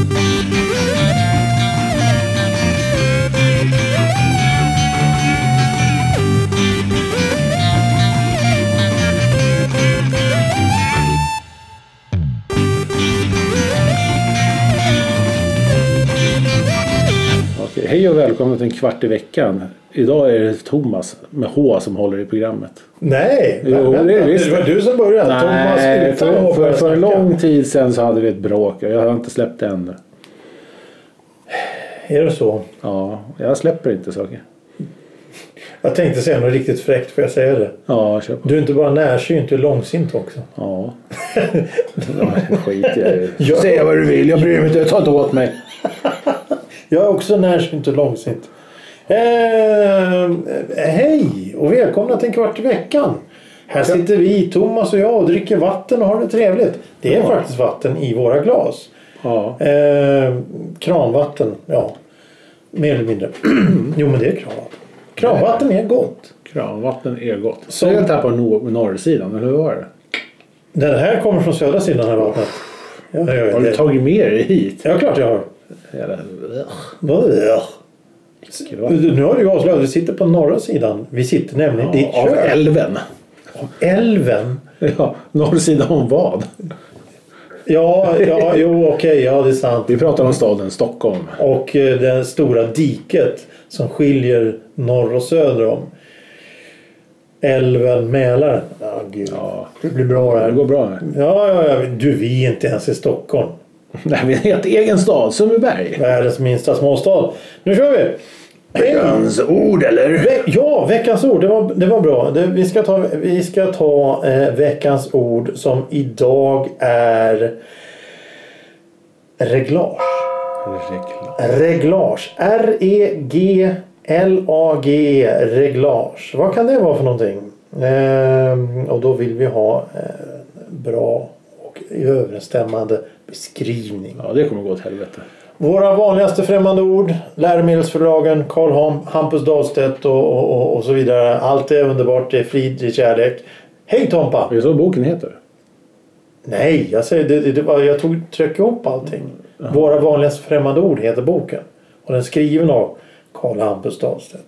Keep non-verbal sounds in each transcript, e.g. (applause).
Okej, hej och välkomna till en kvart i veckan. Idag är det Thomas med H som håller i programmet. Nej, Jo, vänta, det är visst. det var du som började. Thomas Nej, utan för, för, för en lång tid sedan så hade vi ett bråk. Jag har inte släppt det ännu. Är det så? Ja, jag släpper inte saker. Jag tänkte säga något riktigt fräckt, får jag säga det? Ja, kör på. Du är inte bara närsynt, du är långsint också. Ja. ja skit i det. (laughs) Säg vad du vill, jag bryr mig inte. Jag tar inte åt mig. (laughs) Jag är också närsynt och långsint. Eh, hej och välkomna till en kvart i veckan. Här sitter vi, Thomas och jag, och dricker vatten och har det trevligt. Det är Ja. faktiskt vatten i våra glas. Ja. Eh, kranvatten, ja. Mer eller mindre. (clears throat) jo men det är kranvatten. Kranvatten är gott. Kranvatten är gott. Så- jag på nor- norrsidan, eller hur var det? Den här kommer från södra sidan av vattnet. Ja, ja, ja, Har du tagit med dig hit? Ja, klart jag har. Äckelvatten. Nu har du ju avslöjat, vi sitter på norra sidan. Vi sitter nämligen i ditt Ja, av kök. älven. Älven. Ja, norrsidan om vad? Ja, ja jo okej, ja det är sant. Vi pratar om staden Stockholm. Och eh, det stora diket som skiljer norr och söder om. Älven Mälaren. Gud. Ja. Det blir bra det Det här. går bra. Ja, ja, ja. Du, vi är inte ens i Stockholm. Nej, vi är en helt egen stad, Sundbyberg. Världens minsta småstad. Nu kör vi! Veckans ord eller? Ve- Ja, veckans ord. Det var, det var bra. Det, vi ska ta, vi ska ta eh, veckans ord som idag är reglage. Reglage. R-E-G-L-A-G-E. Reglage. Vad kan det vara för någonting? Ehm, och då vill vi ha eh, bra och överensstämmande beskrivning. Ja, det kommer gå åt helvete. Våra vanligaste främmande ord. Läromedelsförlagen, Carl Ham, Hampus Dahlstedt och, och, och, och så vidare. Allt är underbart. Det är frid, det är kärlek. Hej Tompa! Är det så boken heter? Nej, jag säger det, det, det jag tog, tryckte ihop allting. Våra vanligaste främmande ord heter boken. Och den är skriven av Carl Hampus Dahlstedt.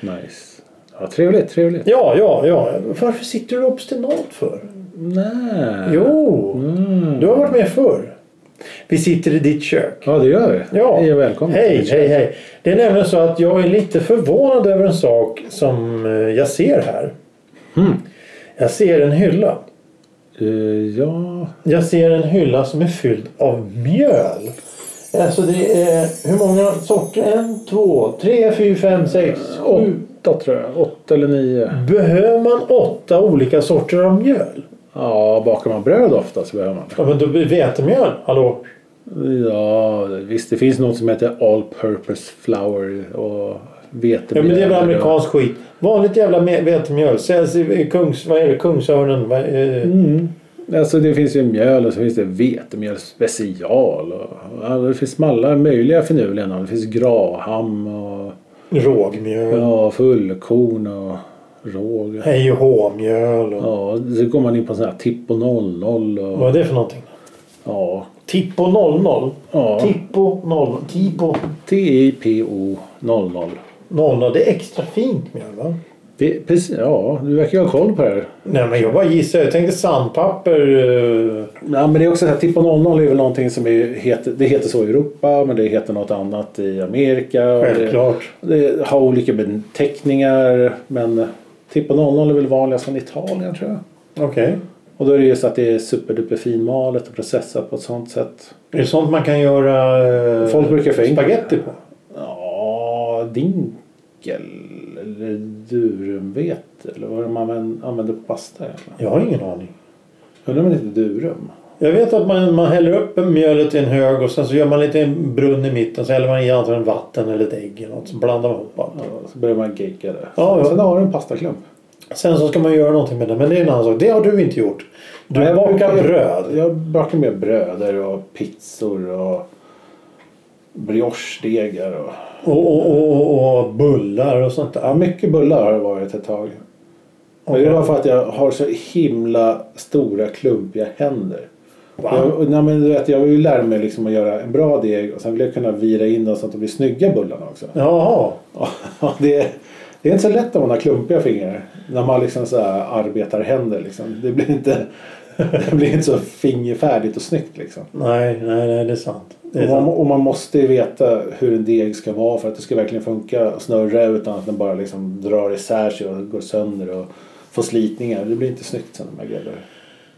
Nice. Ja, trevligt, trevligt. Ja, ja, ja. Varför sitter du obstinat för? Nej. Jo, Mm. du har varit med förr. Vi sitter i ditt kök. Ja, det gör vi. Ja. Hej och välkommen. Hej, hej, hej. Det är nämligen så att jag är lite förvånad över en sak som eh, jag ser här. Mm. Jag ser en hylla. Eh, ja, Jag ser en hylla som är fylld av mjöl. Alltså det är hur många sorter? En, två, tre, fyra, fem, sex, sju. åtta tror jag. Åtta eller nio. Behöver man åtta olika sorter av mjöl? Ja, bakar man bröd ofta så behöver man. Ja men då blir vetemjöl. Hallå? Ja, visst. Det finns något som heter All Purpose Flour och vetemjöl. Ja men det är väl amerikansk skit. Vanligt jävla vetemjöl. Säljs i Kungs... Vad är det? Kungsörnen? Är- Mm. Alltså det finns ju mjöl och så finns det vetemjöl special. Och, ja, det finns alla möjliga finurliga Det finns graham och Rågmjöl. ja, fullkorn och råg. Hej och hå-mjöl. Och... Ja, så går man in på sån här Tippo 00 och Vad är det för någonting? ja, Tippo 00. ja. Tippo 00. Tippo T-I-P-O 00. 00. Det är extra fint mjöl va? Det, är precis, ja, du verkar ju ha koll på det här. Nej men jag bara gissar. Jag tänkte sandpapper. eh, Ja, men det är också så här, Tippo 00 är väl någonting som är, heter, det heter så i Europa men det heter något annat i Amerika. och det- Självklart. Det har olika beteckningar men Tippo 00 är väl vanligast från Italien tror jag. Okej. Och då är det just att det är superduper finmalet och processat på ett sånt sätt. Är det sånt man kan göra eh, Folk brukar få spagetti på? Ja, dinkel eller durumvete eller vad man använder- på pasta? Eller? Jag har ingen aning. Undrar om det heter durum? Jag vet att man, man häller upp mjölet i en hög och sen så gör man lite brunn i mitten. Så häller man i antagligen vatten eller ett ägg eller något. Så blandar man ihop allt. Ja, så börjar man gegga det. Ja, ja. Sen har du en pastaklump. Sen så ska man göra någonting med det. Men det är en annan sak. Det har du inte gjort. Du Nej, jag bakar brukar- bröd. Jag bakar med bröder och pizzor och briochedegar. Och... Och, och, och, och, bullar och sånt där. Ja, mycket bullar har det varit ett tag. Men det var för att jag har så himla stora klumpiga händer. Jag, nej, men du vet, jag vill ju lära mig liksom att göra en bra deg och sen vill jag kunna vira in dem så att de blir snygga bullarna också. Jaha. (laughs) Ja, det, det är inte så lätt om man har klumpiga fingrar. När man liksom så här arbetar händer liksom. Det blir inte, (laughs) det blir inte så fingerfärdigt och snyggt liksom. Nej, nej, nej, det är sant. Det är Och man, sant. och man måste ju veta hur en deg ska vara för att det ska verkligen funka och snurra utan att den bara liksom drar isär sig och går sönder och får slitningar. Det blir inte snyggt sen när man gräddar.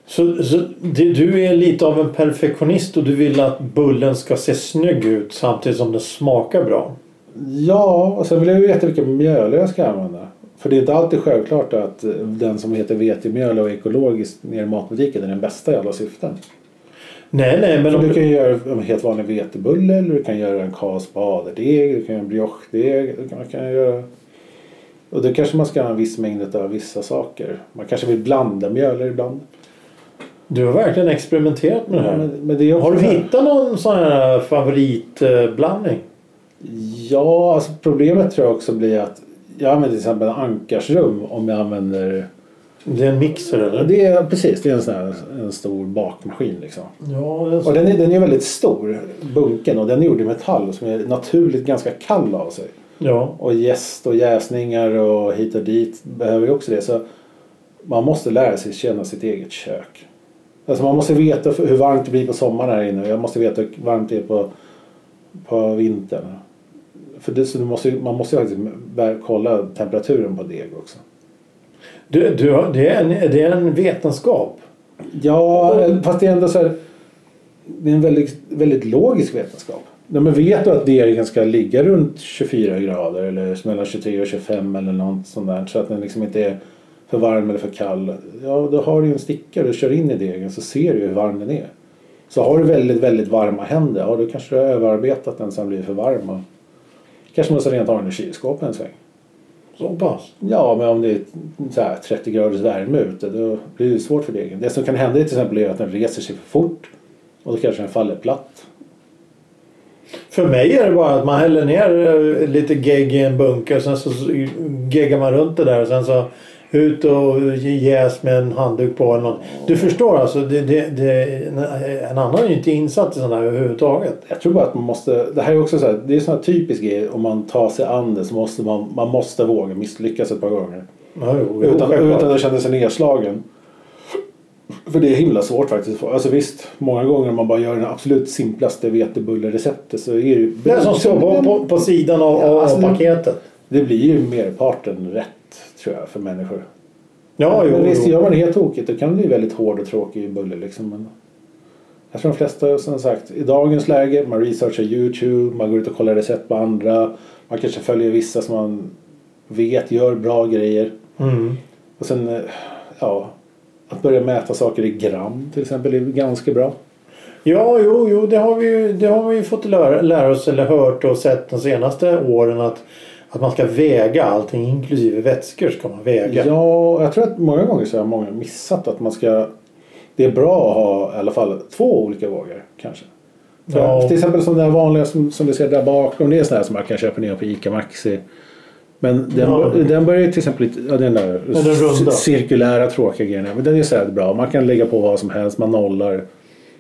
Så, så det, du är lite av en perfektionist och du vill att bullen ska se snygg ut samtidigt som den smakar bra. Ja, och sen vill jag ju veta vilka mjöler jag ska använda. För det är inte alltid självklart att eh, den som heter vetemjöl och ekologiskt nere i matbutiken är den bästa i alla syften. Nej, nej, men om du kan göra en helt vanlig vetebulle eller du kan göra en kaspaderdeg, du kan göra en brioche-deg. Du kan, man kan göra... Och då kanske man ska ha en viss mängd av vissa saker. Man kanske vill blanda mjöler ibland. du har verkligen experimenterat med det här. Men, men det Har du hittat någon sån här favoritblandning? Ja, alltså problemet tror jag också blir att jag använder till exempel ankarsrum om jag använder... Det är en mixer eller? Det är, precis, det är en sån här en stor bakmaskin liksom. Ja, det är så. Och den är, den är väldigt stor, bunken, och den är gjord i metall som är naturligt ganska kall av sig. ja. Och jäst och jäsningar och hit och dit behöver ju också det. Så man måste lära sig känna sitt eget kök. Alltså man måste veta hur varmt det blir på sommaren här inne och jag måste veta hur varmt det är på, på vintern. För det, så måste, man måste ju faktiskt kolla temperaturen på deg också. Du, du, det, är en, det är en vetenskap. Ja, fast det är ändå så här, Det är en väldigt, väldigt logisk vetenskap. Ja, men vet du att degen ska ligga runt 24 grader eller mellan 23 och 25 eller något sånt där så att den liksom inte är för varm eller för kall. Ja, då har du ju en stickare och kör in i degen så ser du hur varm den är. Så har du väldigt, väldigt varma händer, ja då kanske du har överarbetat den så den blir för varm. Kanske måste rent ha den i kylskåpet en sväng. Så pass. Ja, men om det är så här 30 graders värme ute då blir det svårt för degen. Det som kan hända är till exempel är att den reser sig för fort och då kanske den faller platt. För mig är det bara att man häller ner lite gegg i en bunker. Sen så geggar man runt det där. Och sen så ut och jäs med en handduk på eller något. Du förstår alltså. Det, det, det, en annan är ju inte insatt i sådana här överhuvudtaget. Jag tror bara att man måste, det här är också så här, det är sån här typisk grej om man tar sig an det så måste man, man måste våga misslyckas ett par gånger. Ja, jo, Utan, utan att känna sig nedslagen. För det är himla svårt faktiskt. Alltså visst, många gånger om man bara gör den absolut simplaste vetebullereceptet så är det ju... Det som står på, på, på sidan av, Ja, av alltså, paketet. Det blir ju merparten rätt tror jag för människor. Ja, jo, men visst, gör man det helt tokigt då kan det bli väldigt hård och tråkig bulle liksom. Men jag tror de flesta som sagt i dagens läge man researchar Youtube, man går ut och kollar recept på andra. Man kanske följer vissa som man vet gör bra grejer. Mm. Och sen eh, ja, att börja mäta saker i gram till exempel är ganska bra. Ja, jo, jo det, har vi ju, det har vi ju fått lära, lära oss eller hört och sett de senaste åren att, att man ska väga allting inklusive vätskor ska man väga. Ja, jag tror att många gånger så har många missat att man ska det är bra att ha i alla fall två olika vågor kanske. Ja. Till exempel som den vanliga som, som vi ser där bakom. Det är sån här som man kan köpa ner på ICA Maxi. Men den, Ja. den börjar ju till exempel ja, den där den cirkulära tråkiga grejen. Men den är så här bra. Man kan lägga på vad som helst. Man nollar.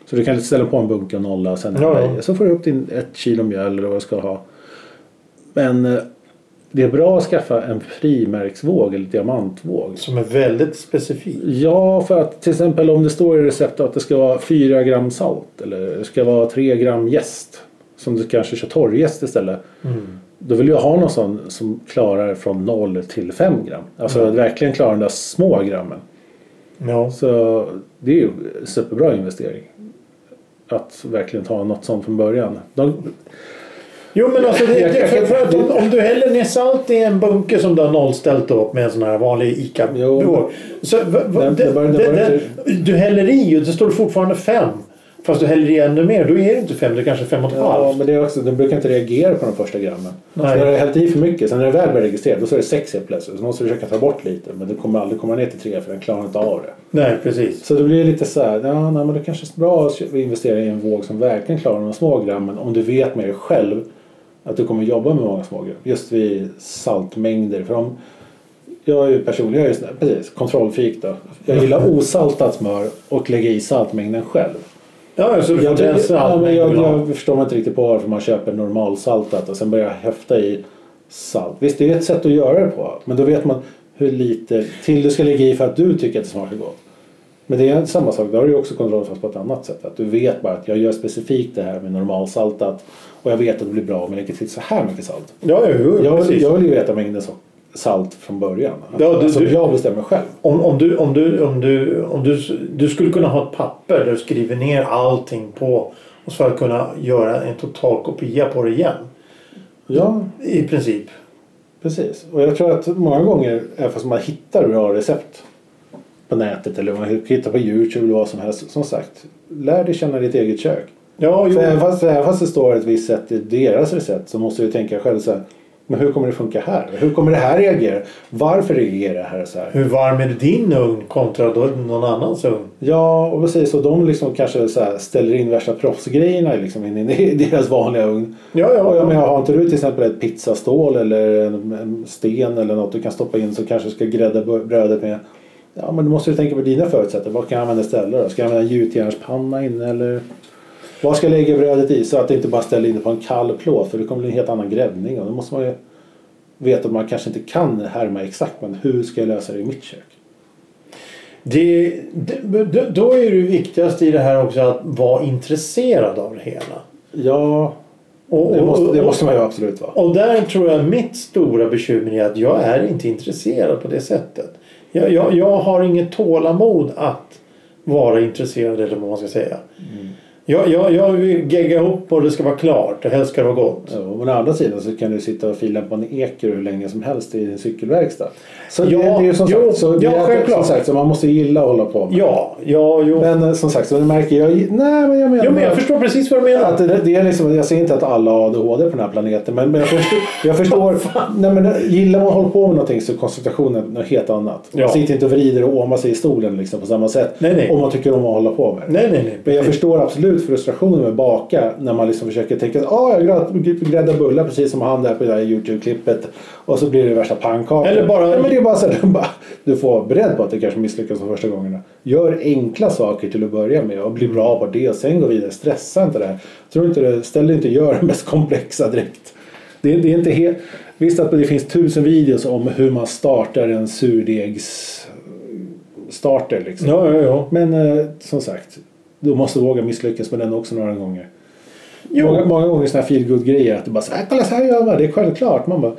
Så du kan ställa på en bunke och nolla och sen Ja, ja. ja. så får du upp din ett kilo mjöl eller vad du ska ha. Men eh, det är bra att skaffa en frimärksvåg eller diamantvåg. Som är väldigt specifik. Ja, för att till exempel om det står i receptet att det ska vara 4 gram salt eller det ska vara 3 gram jäst. Som du kanske kör torrjäst istället. Mm. Då vill jag ha någon sån som klarar från 0 till 5 gram. Alltså Mm. verkligen klarar de där små grammen. Ja. Så det är ju en superbra investering. Att verkligen ta något sånt från början. De, Jo men alltså det, det, för, för att om, om du häller ner salt i en bunke som du har nollställt upp med en sån här vanlig ica Jo. Så, Den- det, det var- det var du häller i och det står fortfarande fem. Fast du häller i ännu mer. Då är det inte fem, det är kanske fem och ett ja, halvt. men det är också, de brukar inte reagera på de första grammen. Nej. Så när du hällt i för mycket, sen när det väl börjar registrera då står det 6 helt plötsligt. Så måste du försöka ta bort lite. Men det kommer aldrig komma ner till 3 för den klarar inte av det. Nej precis. Så det blir lite så här, ja, nej, men det kanske är bra att investera i en våg som verkligen klarar de små grammen om du vet med dig själv att du kommer jobba med många små gram. Just vid saltmängder. För om, jag är ju personligen, jag är precis, kontrollfreak då. Jag gillar osaltat smör och lägga i saltmängden själv. Ja, så Jag, jag, ja, men jag, jag förstår mig inte riktigt på varför man köper normalsaltat och sen börjar häfta i salt. Visst, det är ett sätt att göra det på. Men då vet man hur lite till du ska lägga i för att du tycker att det smakar gott. Men det är samma sak. Då har du ju också kontroll fast på ett annat sätt. Att du vet bara att jag gör specifikt det här med normalsaltat och jag vet att det blir bra om jag lägger till så här mycket salt. Ja, jo, jo, Jag, precis. jag vill ju veta mängden salt från början. Ja, du- alltså, du- jag bestämmer själv. Om, om, du, om, du, om, du, om du, du skulle kunna ha ett papper där du skriver ner allting på och så att kunna göra en total kopia på det igen. Ja, I princip. Precis. Och jag tror att många gånger, även fast man hittar bra recept på nätet eller man hittar på Youtube eller vad som helst. Som sagt, lär dig känna ditt eget kök. Ja, jo. För även fast, även fast det står ett visst sätt i deras recept så måste du tänka själv så här. Men hur kommer det funka här? Hur kommer det här reagera? Varför reagerar det här så här? Hur varm är din ugn kontra någon annans ugn? Ja, och precis. Och de liksom kanske ställer in värsta proffsgrejerna liksom in i deras vanliga ugn. Ja, Och jag ja. menar, har inte du till exempel ett pizzastål eller en, en sten eller något du kan stoppa in så kanske ska grädda brödet med. Ja, men då måste du tänka på dina förutsättningar. Vad kan jag använda istället då? Ska jag använda en gjutjärnspanna inne eller? Vad ska jag lägga brödet i så att det inte bara ställer in på en kall plåt för det kommer bli en helt annan gräddning och då måste man ju veta att man kanske inte kan härma exakt men hur ska jag lösa det i mitt kök? Det, det, då- är det viktigaste i det här också att vara intresserad av det hela. Ja, Och, det måste, det måste man ju absolut vara. Och där tror jag mitt stora bekymmer är att jag är inte intresserad på det sättet. Jag, jag, jag har inget tålamod att vara intresserad eller vad man ska säga. Mm. Jag, jag, jag vill gegga ihop och det ska vara klart och helst ska det vara gott. Ja, men å andra sidan så kan du sitta och fila på en eker hur länge som helst i din cykelverkstad. Så Ja, det, det är ju som jo, sagt, så, det ja, är, självklart. som sagt så man måste gilla att hålla på med. Ja, ja, jo. Men eh, som sagt så märker jag, nej men jag menar jo, men jag förstår precis vad du menar. att det, det är liksom, jag säger inte att alla har ADHD på den här planeten men, men jag förstår, jag förstår (laughs) nej, men gillar man att hålla på med någonting så är koncentrationen något helt annat. Man Ja. sitter inte och vrider och åmar sig i stolen liksom på samma sätt Nej, nej. om man tycker om att hålla på med det. Nej, nej, nej. Men jag förstår absolut frustrationen med baka när man liksom försöker tänka att ah, jag gräddar bullar precis som han där på det där Youtube-klippet och så blir det värsta pannkakor. Eller bara- ja, men det är bara så här, du får vara beredd på att det kanske misslyckas de första gångerna. Gör enkla saker till att börja med och bli bra på det och sen gå vidare. Stressa inte det här. Tror inte det, ställ dig inte och gör (laughs) det mest komplexa direkt. Det, det är inte helt... Visst att det finns tusen videos om hur man startar en surdegs starter liksom. Ja, ja, ja. Men eh, som sagt, du måste våga misslyckas med den också några gånger. Jo. Många, många gånger sådana här feelgood grejer att du bara så här, kolla så här gör man, det är självklart. Man bara,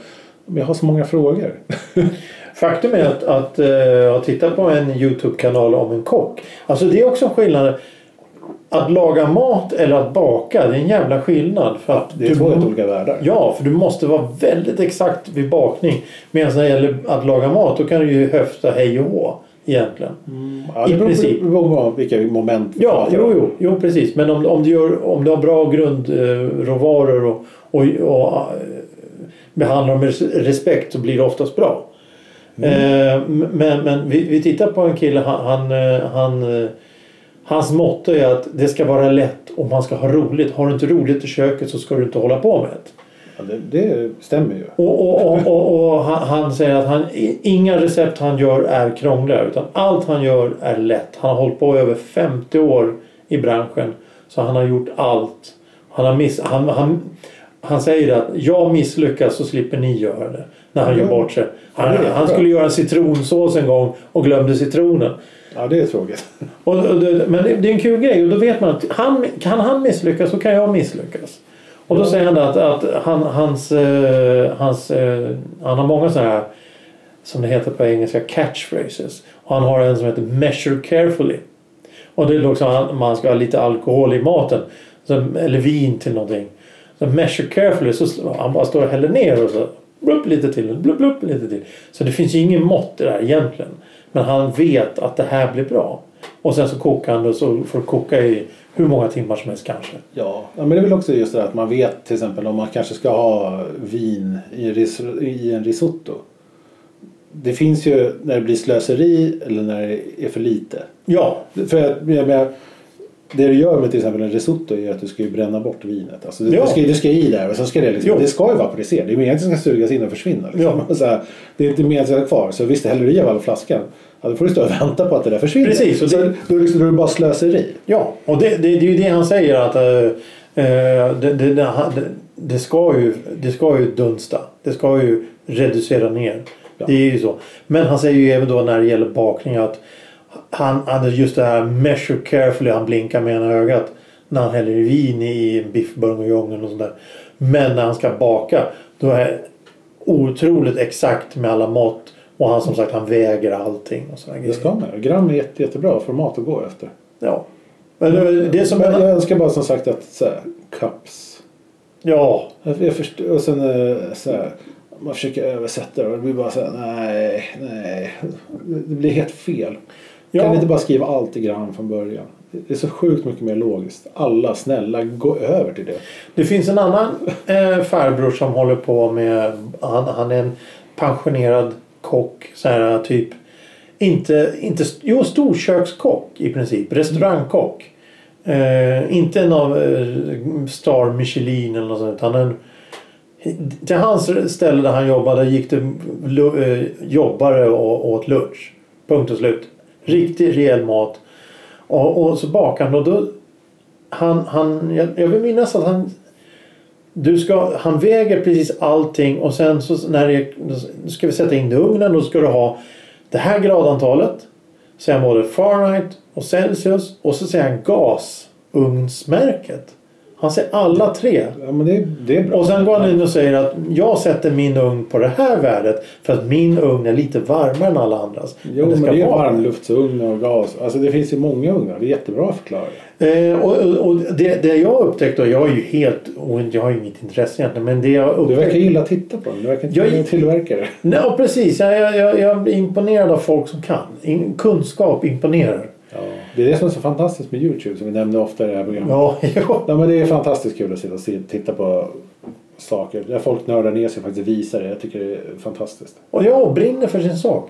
men jag har så många frågor. (laughs) Faktum är att, att eh, jag har tittat på en Youtube-kanal om en kock. Alltså det är också en skillnad. Att laga mat eller att baka, det är en jävla skillnad. För att Det är du, två helt olika världar. Ja, för du måste vara väldigt exakt vid bakning. Medan när det gäller att laga mat, då kan du ju höfta hej och hå. Egentligen. Ja, I det princip. beror på vilka moment vi Ja, jo, jo, jo precis. Men om, om, du gör, om du har bra grundråvaror och, och, och eh, behandlar dem med respekt så blir det oftast bra. Eh, men men vi, vi tittar på en kille, han, han, han, eh, hans motto är att det ska vara lätt och man ska ha roligt. Har du inte roligt i köket så ska du inte hålla på med det. Ja, det, det stämmer ju. Och, och, och, och, han, säger att han, inga recept han gör är krångliga utan allt han gör är lätt. Han har hållit på i över 50 år i branschen. Så han har gjort allt. Han, har miss, han, han, han säger att jag misslyckas så slipper ni göra det. När han gör Ja. bort sig. Han, han skulle göra en citronsås en gång och glömde citronen. Ja, det är tråkigt. Och, och, men det, det är en kul grej och då vet man att han, kan han misslyckas så kan jag misslyckas. Och då säger han att, att han, hans, eh, hans, eh, han har många sådana här som det heter på engelska catchphrases. Och han har en som heter measure carefully. Och det är också att man ska ha lite alkohol i maten. Så, eller vin till någonting. Så measure carefully så han bara står och häller ner och så blupp lite till, blupp blupp lite till. Så det finns ju ingen mått i det här egentligen. Men han vet att det här blir bra. Och sen så kokar han det och så får det koka i hur många timmar som helst kanske. Ja, men det är väl också just det att man vet till exempel om man kanske ska ha vin i, en risotto. Det finns ju när det blir slöseri eller när det är för lite. Ja, För jag menar, det du gör med till exempel en risotto är att du ska ju bränna bort vinet. Alltså, du, Ja. du, ska, du ska i där och så ska det liksom, Jo. det ska ju vaporisera. Det är meningen att det ska sugas in och försvinna. Liksom. Ja. (laughs) Så här, det är inte meningen att det ska kvar. Så visst, häller du i av alla flaskan. Ja, då får du stå och vänta på att det där försvinner. Precis, och så det- då, är det liksom, då är det bara slöseri. Ja, och det, det, det är ju det han säger att eh, det, det, det, det, det, ska ju, det ska ju dunsta. Det ska ju reducera ner. Ja. Det är ju så. Men han säger ju även då när det gäller bakning att han hade just det här measure carefully. Han blinkar med ena ögat när han häller vin i biff bourguignon och sådär. Men när han ska baka då är otroligt exakt med alla mått. Och han som sagt han väger allting. Och Det ska man. Gram är jätte, jättebra format att gå efter. Ja. Men det, som är... jag önskar bara som sagt att så här, cups. Ja. Jag, jag förstår, och sen eh, så här, man försöker översätta det och det blir bara så här, nej, nej. Det blir helt fel. Ja. Kan ni inte bara skriva allt i gram från början? Det är så sjukt mycket mer logiskt. Alla snälla, gå över till det. Det finns en annan eh, farbror som håller på med... Han, han är en pensionerad kock. Så här typ... Inte... inte jo, storkökskock i princip. Restaurangkock. Eh, inte en av eh, Star Michelin eller något sånt. Är en, till hans ställe där han jobbade gick det lu- eh, jobbare och åt lunch. Punkt och slut. Riktig rejäl mat. Och, och så bakade han och då... Han, han, jag, jag vill minnas att han... Du ska, han väger precis allting och sen så när det, ska vi sätta in det i ugnen. Då ska du ha det här gradantalet. Sen både Fahrenheit och Celsius och så säger han gasugnsmärket. Han säger alla tre. Ja, men det, det. Och sen går han in och säger att jag sätter min ugn på det här värdet för att min ugn är lite varmare än alla andras. Jo, men ska det är varmluftsugn och gas. Alltså det finns ju många ugnar. Det är jättebra det. Eh, och och, och det, det jag upptäckte, och jag är ju helt, och jag har ju inget intresse egentligen, men det jag Du verkar upptäckte... gilla att titta på dem. Du verkar inte Jag- vara tillverkare. Nej, precis. Jag, jag, jag, jag blir imponerad av folk som kan. In, kunskap imponerar. Ja. Det är det som är så fantastiskt med Youtube som vi nämnde ofta i det här programmet. Ja, (laughs) ja. Ja, men det är fantastiskt kul att sitta och titta på saker. Där folk nördar ner sig och faktiskt visar det. Jag tycker det är fantastiskt. Och jag brinner för sin sak.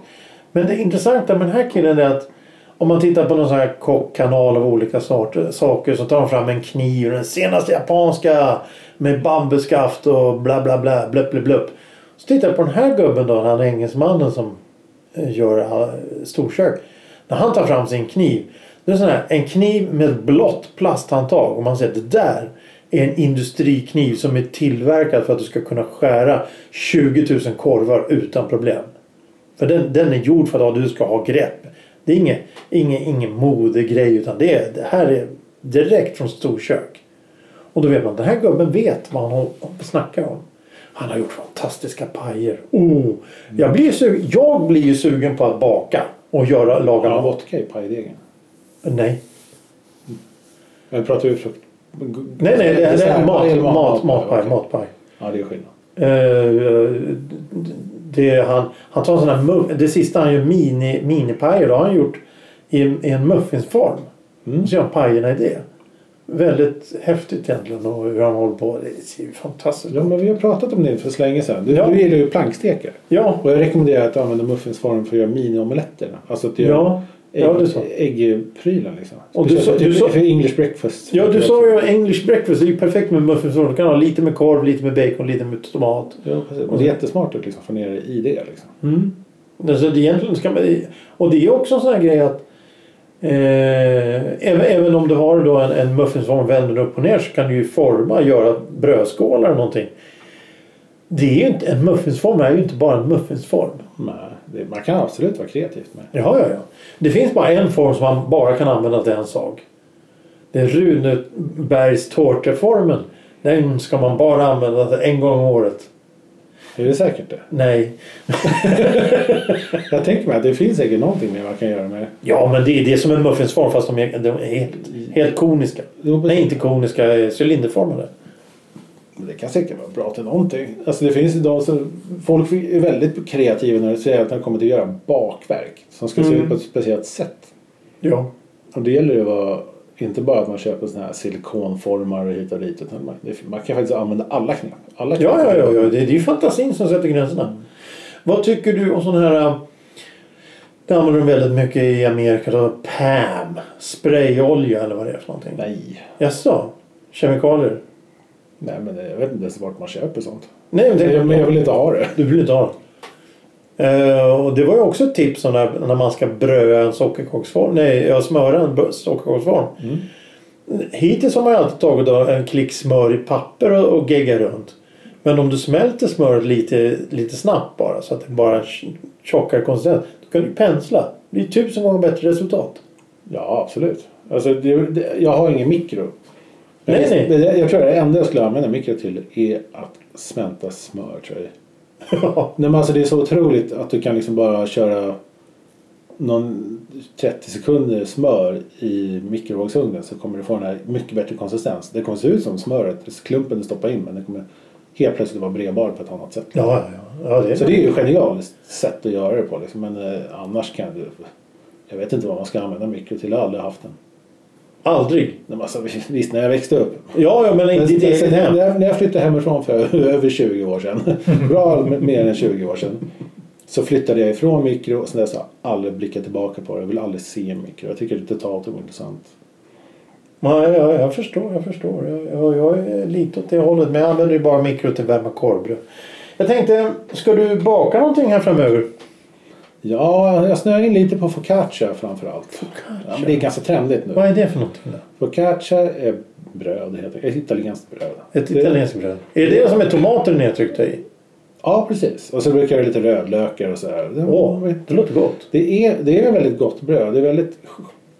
Men det intressanta med den här killen är att om man tittar på någon sån här kockkanal av olika sorter, saker så tar de fram en kniv. Den senaste japanska med bambuskaft och bla bla bla. Blupp blupp blupp. Så tittar jag på den här gubben då. Han engelsmannen som eh, gör eh, storkök. När han tar fram sin kniv. Det är sån här, en kniv med ett blått plasthandtag. Och man säger att det där är en industrikniv som är tillverkad för att du ska kunna skära 20 000 korvar utan problem. För den, den är gjord för att du ska ha grepp. Det är ingen, ingen, ingen modegrej utan det, är, det här är direkt från storkök. Och då vet man att den här gubben vet vad han snackar om. Han har gjort fantastiska pajer. Oh, jag, blir sugen, jag blir ju sugen på att baka och göra, laga Ja, vodka i pajdegen. Nej. Jag pratar ju frukt. Nej, nej, det, det är mat, mat, matpaj. Matpaj. Ja, det är skillnad. Eh, det, han, han tar sån här det sista han gör mini, minipajer. Då har han gjort i, en- i en muffinsform. Mm. Så gör han pajerna i det. Väldigt häftigt egentligen och hur han håller på. Det ser ju fantastiskt Ja, men vi har pratat om det för så länge sedan. Du, Ja. du gillar ju plankstekar. Ja, Och jag rekommenderar att du använder muffinsform för att göra mini-omeletterna. Alltså att du ja, ja, ägg, så. äggprylar liksom. Och du sa- du sa- för English breakfast. ja du sa ju English breakfast. Det är ju perfekt med muffinsform. Du kan ha lite med korv, lite med bacon, lite med tomat. Ja, precis. Och det är jättesmart att liksom få ner det i det. Liksom. Mm. Alltså, det egentligen ska man, och det är också en sån här grej att eh, även, även om du har då en, en muffinsform vänder upp och ner så kan du ju forma, göra brödskålar eller någonting. Det är ju inte, en muffinsform är ju inte bara en muffinsform. Nej, det, man kan absolut vara kreativt med. Ja, ja, ja. Det finns bara en form som man bara kan använda till en sak. Det är Runebergs tårteformen. Den ska man bara använda en gång om året. Är det säkert det? Nej. (laughs) Jag tänker mig att det finns säkert någonting mer man kan göra med det. Ja, men det är det som är muffinsform fast de är, de är helt, helt koniska. Jo, Nej, inte koniska, eh, cylinderformade. Det kan säkert vara bra till någonting. Alltså det finns idag så folk är väldigt kreativa när det säger att de kommer till att göra bakverk. Som ska se Mm. ut på ett speciellt sätt. Ja. Och det gäller ju att vara inte bara att man köper såna här silikonformar hit och dit. Utan man, man kan faktiskt använda alla knep. Alla knep. Ja, ja, ja, ja. Det, det är ju fantasin som sätter gränserna. Vad tycker du om sån här... Det använder de väldigt mycket i Amerika. Då, PAM. Sprayolja eller vad det är för någonting. Nej. Jaså? Kemikalier? Nej men jag vet inte ens vart man köper sånt. Nej men det, Men jag vill inte ha det. Du vill inte ha Eh, och det var ju också ett tips när, när man ska bröa en sockerkaksform. Nej, smöra en sockerkaksform. Mm. Hittills har man ju alltid tagit en klick smör i papper och, och geggar runt. Men om du smälter smöret lite, lite snabbt bara så att det bara tjockare konsistens. Då kan du pensla. Det blir tusen gånger bättre resultat. Ja absolut. Alltså, det, det, jag har ingen mikro. Nej, jag, nej. Jag, jag tror att det enda jag skulle använda mikro till är att smälta smör tror jag. (laughs) Nej, men alltså, det är så otroligt att du kan liksom bara köra någon 30 sekunder smör i mikrovågsugnen så kommer du få den här mycket bättre konsistens. Det kommer se ut som smöret, klumpen du stoppar in men det kommer helt plötsligt vara bredbar på ett annat sätt. Ja, ja, ja. ja det är Så det är ju ett genialiskt sätt att göra det på. Liksom. Men eh, annars kan du... Jag vet inte vad man ska använda mikro till. Jag har aldrig haft den. Aldrig. Nej, Alltså, visst, när jag växte upp. Ja, ja men inte i ditt när, hem. jag, när jag flyttade hemifrån för (laughs) över 20 år sedan. (laughs) Bra mer än 20 år sedan. Så flyttade jag ifrån mikro och sen dess har jag aldrig blickat tillbaka på det. Jag vill aldrig se en mikro. Jag tycker det är totalt ointressant. Ja, ja, jag förstår, jag förstår. Jag, jag, jag är lite åt det hållet. Men jag använder ju bara mikro till att värma korvbröd. Jag tänkte, ska du baka någonting här framöver? Ja, jag snöar in lite på focaccia framförallt. Ja, men det är ganska trendigt nu. Vad är det för då? Focaccia är bröd, helt enkelt. Ett italienskt bröd. Ett Det- italienskt bröd. Är det det som är tomater nedtryckta i? Ja, precis. Och så brukar det lite rödlökar och sådär. Det, Åh, det låter gott. det, är, det är väldigt gott bröd. Det är väldigt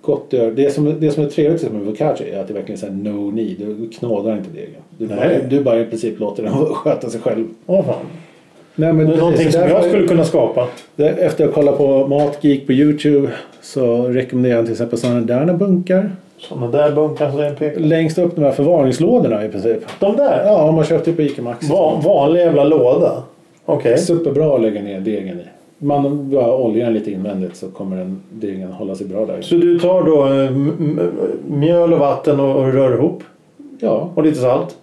gott. Det som, det som är trevligt med focaccia är att det verkligen är så här no need. Du knådar inte degen. Du, bara, du bara i princip låter den (laughs) sköta sig själv. Åh fan. Nej, men någonting som jag skulle kunna skapa. Efter att ha kollat på Matgeek på Youtube så rekommenderar jag till exempel sådana där bunkar. Sådana där bunkar som pekar. Längst upp de här förvaringslådorna i princip. De där? Ja, om man köpte på Ica Maxi. Va- vanlig jävla låda? Okej. Superbra att lägga ner degen i. Man bara den lite invändigt så kommer den degen hålla sig bra där. Så du tar då eh, mjöl och vatten och, och rör ihop? Ja, Och lite salt?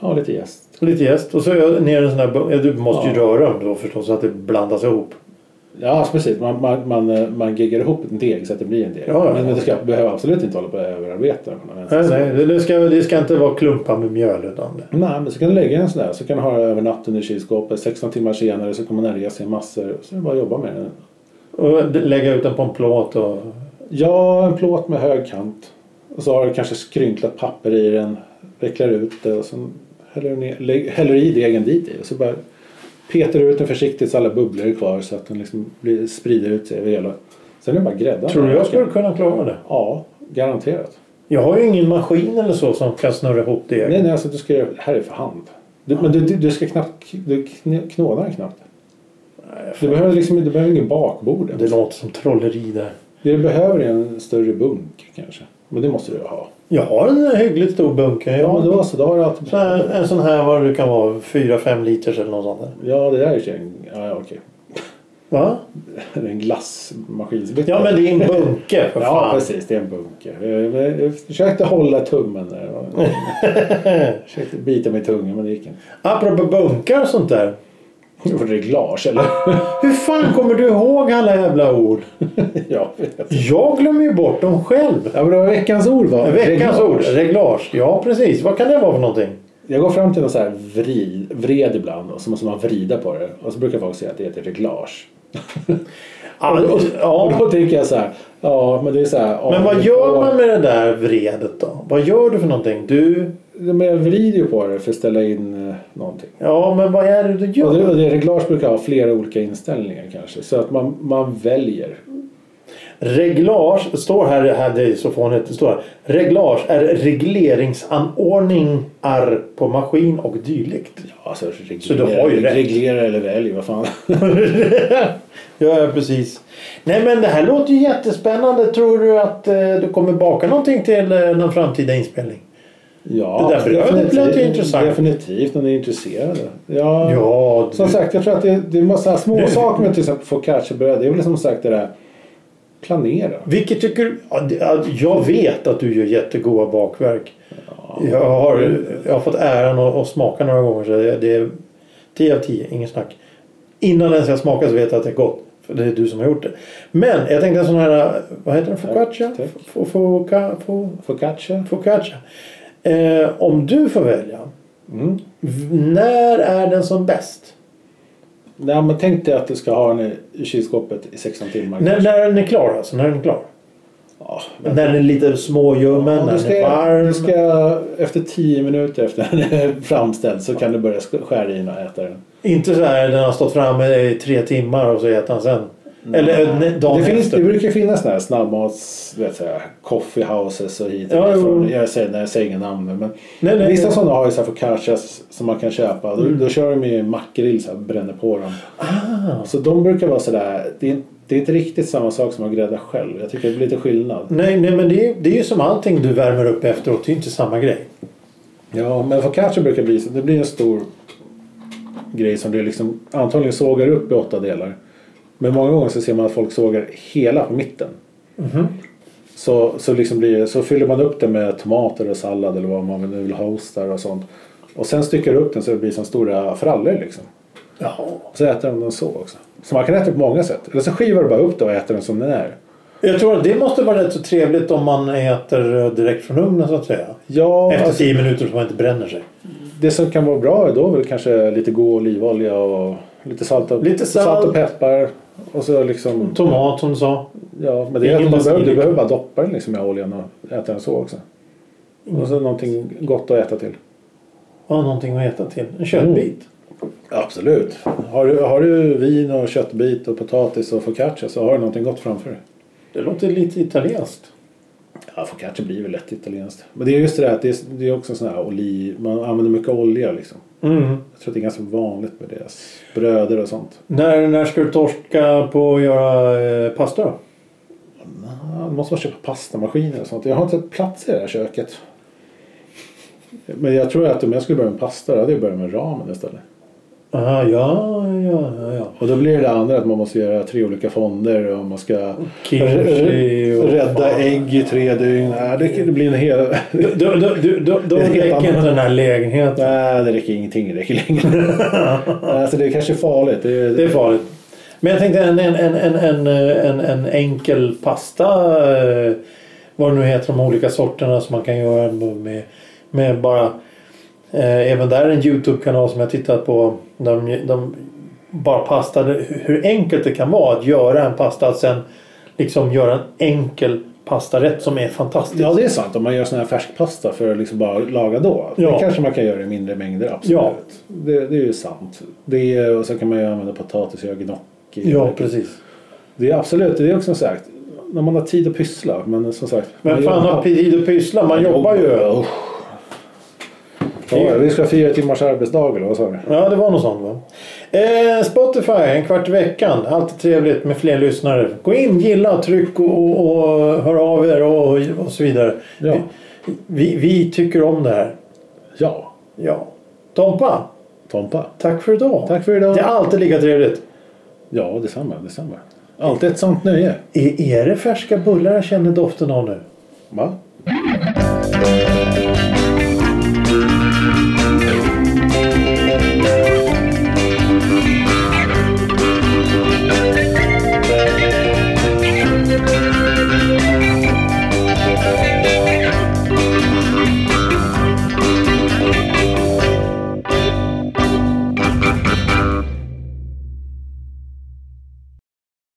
Ha lite jäst. Lite jäst? Och så ner en sån här ja, Du måste ju Ja. röra dem då förstås så att det blandas ihop. Ja, alltså precis. Man, man, man, eh, man geggar ihop en deg så att det blir en deg. Ja, ja. Men det ska, behöver absolut inte hålla på att överarbeta Nej, nej, det- ska, det ska inte vara klumpar med mjöl utan det. Nej, men så kan du lägga en sån där. Så kan du ha den över natten i kylskåpet. 16 timmar senare så kommer den resa i massor. Så är det bara att jobba med den. Och lägga ut den på en plåt och... Ja, en plåt med hög kant. Och så har du kanske skrynklat papper i den. Vecklar ut det och sen häller ner, häller i degen dit i. Och så bara petar du ut den försiktigt så alla bubblor är kvar så att den liksom blir, sprider ut sig över hela. Sen är det bara grädda. Tror du jag skulle kunna klara det? Ja, garanterat. Jag har ju ingen maskin eller så som kan snurra ihop det. Nej, nej, alltså du ska göra det här är för hand. Du, Men du, du, du ska knappt, du kn- knådar den knappt. Du behöver liksom du behöver ingen bakbord. Det låter som trolleri där. Det du behöver är en större bunk kanske. Men det måste du ha. Jag har en hyggligt stor bunker. Ja, Jag då så. Då har du alltid... Så här, en sån här vad det kan vara, 4-5 liters eller något sånt där. Ja, det där är ju en... Ja, ja, okej. Va? Det är en glassmaskin. Ja men det är en bunker för Ja, fan. precis. Det är en bunker. Jag- Jag försökte hålla tummen där. Jag (laughs) försökte bita mig i tungan, men det gick inte. Apropå bunkar och sånt där. (laughs) Reglage, eller? (laughs) Hur fan kommer du ihåg alla jävla ord? ja, (laughs) jag. Jag glömmer ju bort dem själv. ja, men det var veckans ord va? Veckans ord, reglage. Ja precis. Vad kan det vara för någonting? Jag går fram till någon så här vrid, vred ibland och så måste man vrida på det. Och så brukar folk säga att det heter reglage. Ja, Och då, och ja. då tänker jag så här. Ja, men det är så här. Men vad gör man med det där vredet då? Vad gör du för någonting? Du... Men jag vrider ju på det för att ställa in eh, någonting. Ja men vad är det du Och det, gör? och det reglage brukar ha flera olika inställningar kanske. Så att man, man väljer. Reglage, står här, här det är så fånigt, det står här. Reglage är regleringsanordningar på maskin och dylikt. Ja, alltså, reglera, Så du har ju rätt. reglera eller välj, vad fan. (laughs) ja, precis. Nej men det här låter ju jättespännande. Tror du att eh, du kommer baka någonting till eh, någon framtida inspelning? Ja, Det där brödet definitivt- lät ju intressant. Definitivt om ni är intresserade. Ja, Ja, Som du- sagt, jag tror att det, det är massa små (laughs) saker med till exempel focacciabröd. Det är väl som sagt det där planera. Vilket tycker du? Jag vet att du gör jättegoda bakverk. Jag, har, jag har fått äran att, att smaka några gånger så det, är 10 av 10, ingen snack. Innan ens jag smakar så vet jag att det är gott. För det är du som har gjort det. Men jag tänkte en sån här, vad heter den? Focaccia? tack. Fo- foca- fo- Focaccia. Focaccia. Eh, om du får välja. Mm. När är den som bäst? Nej, men tänk dig att du ska ha den i- kylskåpet i 16 timmar. När, när den är klar alltså? När den är klar? Ja, När den är lite småljummen, Ja, när du den ska, är varm? du ska, efter 10 minuter efter den är framställd så kan du börja sk- skära i den och äta den. Inte så här den har stått framme i tre timmar och så äter han sen. Eller eh, dagen Det, finns, efter. det brukar finnas såna här snabbmats, vet jag, coffee houses och hit och Ja, från- Jag säger, nej, jag säger inga namn nu, men Nej, nej, vissa nej. sådana har ju så här focaccias som man kan köpa. Då, då kör de ju makrill så här, bränner på dem. Ah. Så de brukar vara sådär, det det är inte riktigt samma sak som att grädda själv. Jag tycker det blir lite skillnad. Nej, nej men det är, det är ju som allting du värmer upp efteråt. Det är inte samma grej. Ja, men focaccia brukar bli så. Det blir en stor grej som du liksom antagligen sågar upp i åtta delar. Men många gånger så ser man att folk sågar hela mitten. Så, så, liksom blir så fyller man upp det med tomater och sallad eller vad man nu vill hosta och sånt. Och sen styckar du upp den så det blir som stora frallor liksom. Jaha. Så äter de den så också. Så man kan äta på många sätt. Eller så skivar du bara upp det och äter den som den är. Jag tror att det måste vara rätt så trevligt om man äter eh, direkt från ugnen så att säga. Ja, Efter alltså, tio minuter så man inte bränner sig. det som kan vara bra är då väl kanske lite god olivolja och lite salt och, Lite salt. och peppar. Och så liksom, Tomat som du sa. ja, men det är man behöver, du behöver bara doppa den liksom i oljan och äta den så också. Och så någonting gott att äta till. Ja, någonting att äta till. En köttbit. Absolut. Har du, har du vin och köttbit och potatis och focaccia så har du någonting gott framför dig. Det låter lite italienskt. Ja, focaccia blir väl lätt italienskt. Men det är just det där att det är, det är också sån här oliv, man använder mycket olja liksom. Mm. Jag tror att det är ganska vanligt med deras bröder och sånt. När, när ska du torska på att göra eh, pasta då? Ja, det måste man köpa pastamaskiner och sånt. Jag har inte plats i det här köket. Men jag tror att om jag skulle börja med pasta då hade jag börjat med ramen istället. Aha, ja, ja, ja, ja. Och då blir det andra att man måste göra tre olika fonder och man ska Kimchi och... rädda ägg i tre dygn. Nej, det, blir en hel... Då, då, då, då, då Det är helt räcker inte den här lägenheten. Nej, det räcker ingenting. Det räcker längre. (laughs) alltså det är kanske farligt. Det är, Det är farligt. Men jag tänkte en, en, en, en, en, en, en enkel pasta. eh, Vad det nu heter de olika sorterna som man kan göra med, med bara. Eh, även där är en Youtube-kanal som jag tittat på. De, de bara pasta. Hur enkelt det kan vara att göra en pasta. Att sen liksom göra en enkel pastarätt som är fantastisk. Ja, det är sant. Om man gör sån här färskpasta för att liksom bara laga då. Ja. Det kanske man kan göra i mindre mängder, absolut. Ja. Det, det är ju sant. Det är, och så kan man ju använda potatis och göra gnocchi. Ja, precis. Det är absolut, det är också sagt. När man har tid att pyssla. Men som sagt. Men man fan jobbar- har tid att pyssla? Man jobbar ju. Usch. Ja, vi ska ha fyra timmars arbetsdag eller vad sa du? Ja, det var något sånt va? Eh, Spotify, en kvart i veckan. Alltid trevligt med fler lyssnare. Gå in, gilla, tryck och, och, och hör av er och, och så vidare. Ja. Vi, vi tycker om det här. Ja. Ja. Tompa, Tompa. tack för idag. Tack för idag. Det är alltid lika trevligt. Ja, detsamma. detsamma. Alltid ett sånt nöje. Är, är det färska bullar jag känner doften av nu? Va?